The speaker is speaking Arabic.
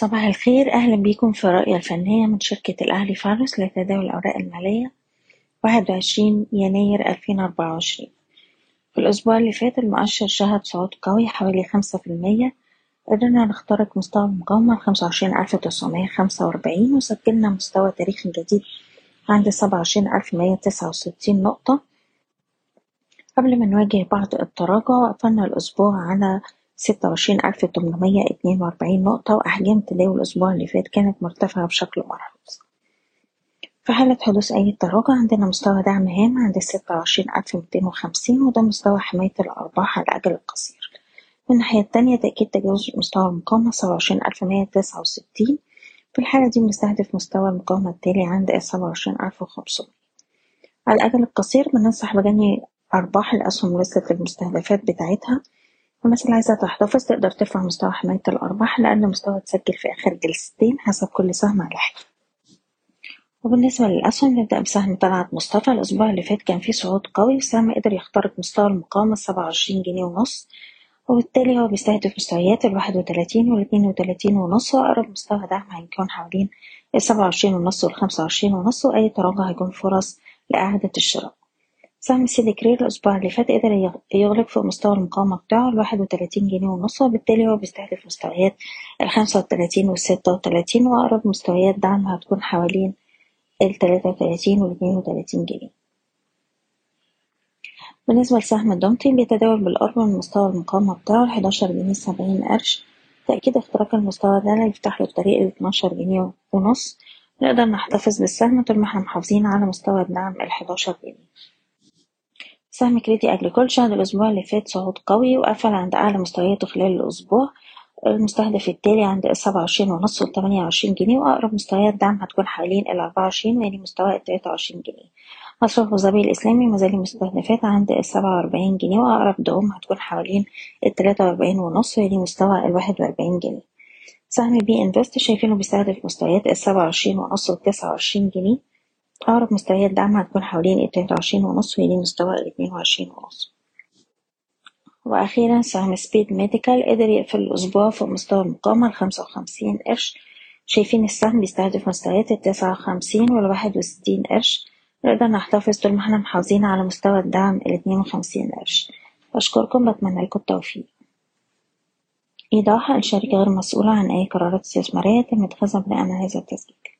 صباح الخير. أهلا بيكم في الرؤية الفنية من شركة الأهلي فارس لتداول الأوراق المالية واحد وعشرين يناير ألفين أربعة وعشرين. في الأسبوع اللي فات المؤشر شهد صعود قوي حوالي خمسة في المية. قدرنا نخترق مستوى المقاومة الخمسة وعشرين ألف تسعمية خمسة وأربعين وسجلنا مستوى تاريخي جديد عند سبعة وعشرين ألف مية تسعة وستين نقطة. قبل ما نواجه بعض التراجع قفلنا الأسبوع على ستة وعشرين ألف تمنمية اتنين وأربعين نقطة وأحجام تداول الأسبوع اللي فات كانت مرتفعة بشكل ملحوظ. في حالة حدوث أي تراجع عندنا مستوى دعم هام عند ستة وعشرين ألف ميتين وخمسين وده مستوى حماية الأرباح على الأجل القصير. من الناحية التانية تأكيد تجاوز مستوى المقاومة سبعة وعشرين ألف مية تسعة وستين. في الحالة دي بنستهدف مستوى المقاومة التالي عند سبعة وعشرين ألف وخمسمية. على الأجل القصير بننصح بجني أرباح الأسهم وصلت للمستهدفات بتاعتها. الناس اللي عايزة تحتفظ تقدر ترفع مستوى حماية الأرباح لأقل مستوى تسجل في آخر جلستين حسب كل سهم على حدة وبالنسبة للأسهم نبدأ بسهم طلعت مصطفى. الأسبوع اللي فات كان فيه صعود قوي. والسهم قدر يخترق مستوى المقاومة السبعة وعشرين جنيه ونص وبالتالي هو بيستهدف مستويات الواحد وتلاتين والاتنين وتلاتين ونص وأقرب مستوى دعم هيكون حوالين السبعة وعشرين ونص والخمسة وعشرين ونص وأي تراجع هيكون فرص لإعادة الشراء. سهم سيدي كرير الأسبوع اللي فات قدر يغلق فوق مستوى المقاومة بتاعه الواحد وتلاتين جنيه ونص وبالتالي هو بيستهدف مستويات الخمسة وتلاتين والستة وتلاتين وأقرب مستويات دعم هتكون حوالين التلاتة وتلاتين والاتنين وتلاتين جنيه. بالنسبة لسهم الدومتي بيتداول بالقرب من مستوى المقاومة بتاعه الحداشر جنيه سبعين قرش تأكيد اختراق المستوى ده يفتح له الطريق لاتناشر جنيه ونص. نقدر نحتفظ بالسهم طول ما إحنا محافظين على مستوى الدعم الحداشر جنيه. سهم كريدي أجريكول شهد الأسبوع اللي فات صعود قوي وقفل عند أعلى مستوياته خلال الأسبوع. المستهدف التالي عند السبعة وعشرين ونص والتمانية وعشرين جنيه وأقرب مستويات دعم هتكون حوالين الأربعة وعشرين ويلي مستوى التلاتة وعشرين جنيه. مصرف أبو ظبي الإسلامي مازال مستهدفات عند السبعة وأربعين جنيه وأقرب دعوم هتكون حوالين التلاتة وأربعين ونص ويلي مستوى الواحد وأربعين جنيه. سهم بي انفست شايفينه بيستهدف مستويات السبعة وعشرين ونص والتسعة وعشرين جنيه. أقرب مستويات دعم هتكون حوالين التلاتة وعشرين ونص ويلي مستوى الاتنين وعشرين ونص. وأخيرا سهم سبيد ميديكال قدر يقفل الأسبوع فوق مستوى المقاومة الخمسة وخمسين قرش. شايفين السهم بيستهدف مستويات التسعة وخمسين والواحد وستين قرش. نقدر نحتفظ طول ما إحنا محافظين على مستوى الدعم الاتنين وخمسين قرش. بشكركم بتمنى لكم التوفيق. إيضاح الشركة غير مسؤولة عن أي قرارات استثمارية تم اتخاذها بناء على هذا التسجيل.